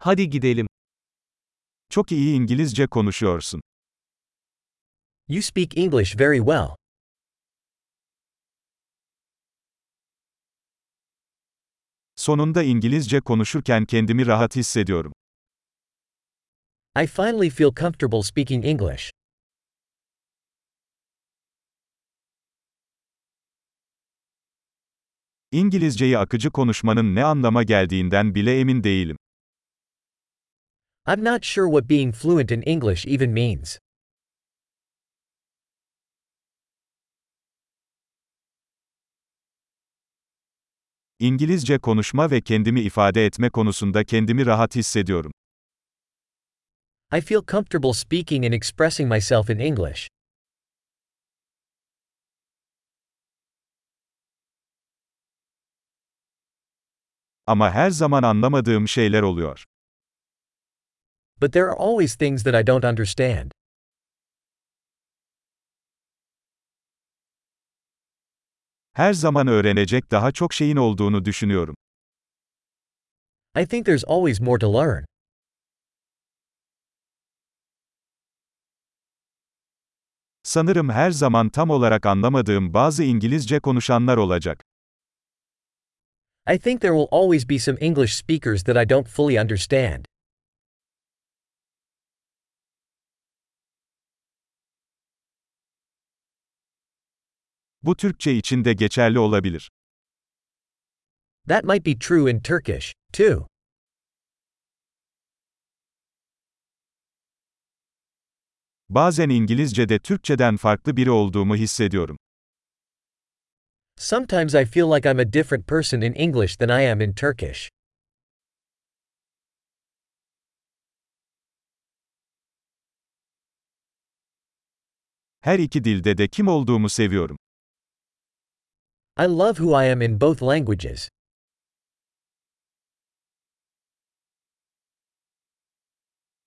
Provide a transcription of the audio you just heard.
Hadi gidelim. Çok iyi İngilizce konuşuyorsun. You speak English very well. Sonunda İngilizce konuşurken kendimi rahat hissediyorum. I finally feel comfortable speaking English. İngilizceyi akıcı konuşmanın ne anlama geldiğinden bile emin değilim. I'm not sure what being fluent in English even means. İngilizce konuşma ve kendimi ifade etme konusunda kendimi rahat hissediyorum. I feel comfortable speaking and expressing myself in English. Ama her zaman anlamadığım şeyler oluyor. But there are always things that I don't understand. Her zaman öğrenecek daha çok şeyin olduğunu düşünüyorum. I think there's always more to learn. Sanırım her zaman tam olarak anlamadığım bazı İngilizce konuşanlar olacak. I think there will always be some English speakers that I don't fully understand. Bu Türkçe için de geçerli olabilir. That might be true in Turkish, too. Bazen İngilizce'de Türkçeden farklı biri olduğumu hissediyorum. Sometimes I feel like I'm a different person in English than I am in Turkish. Her iki dilde de kim olduğumu seviyorum. I love who I am in both languages.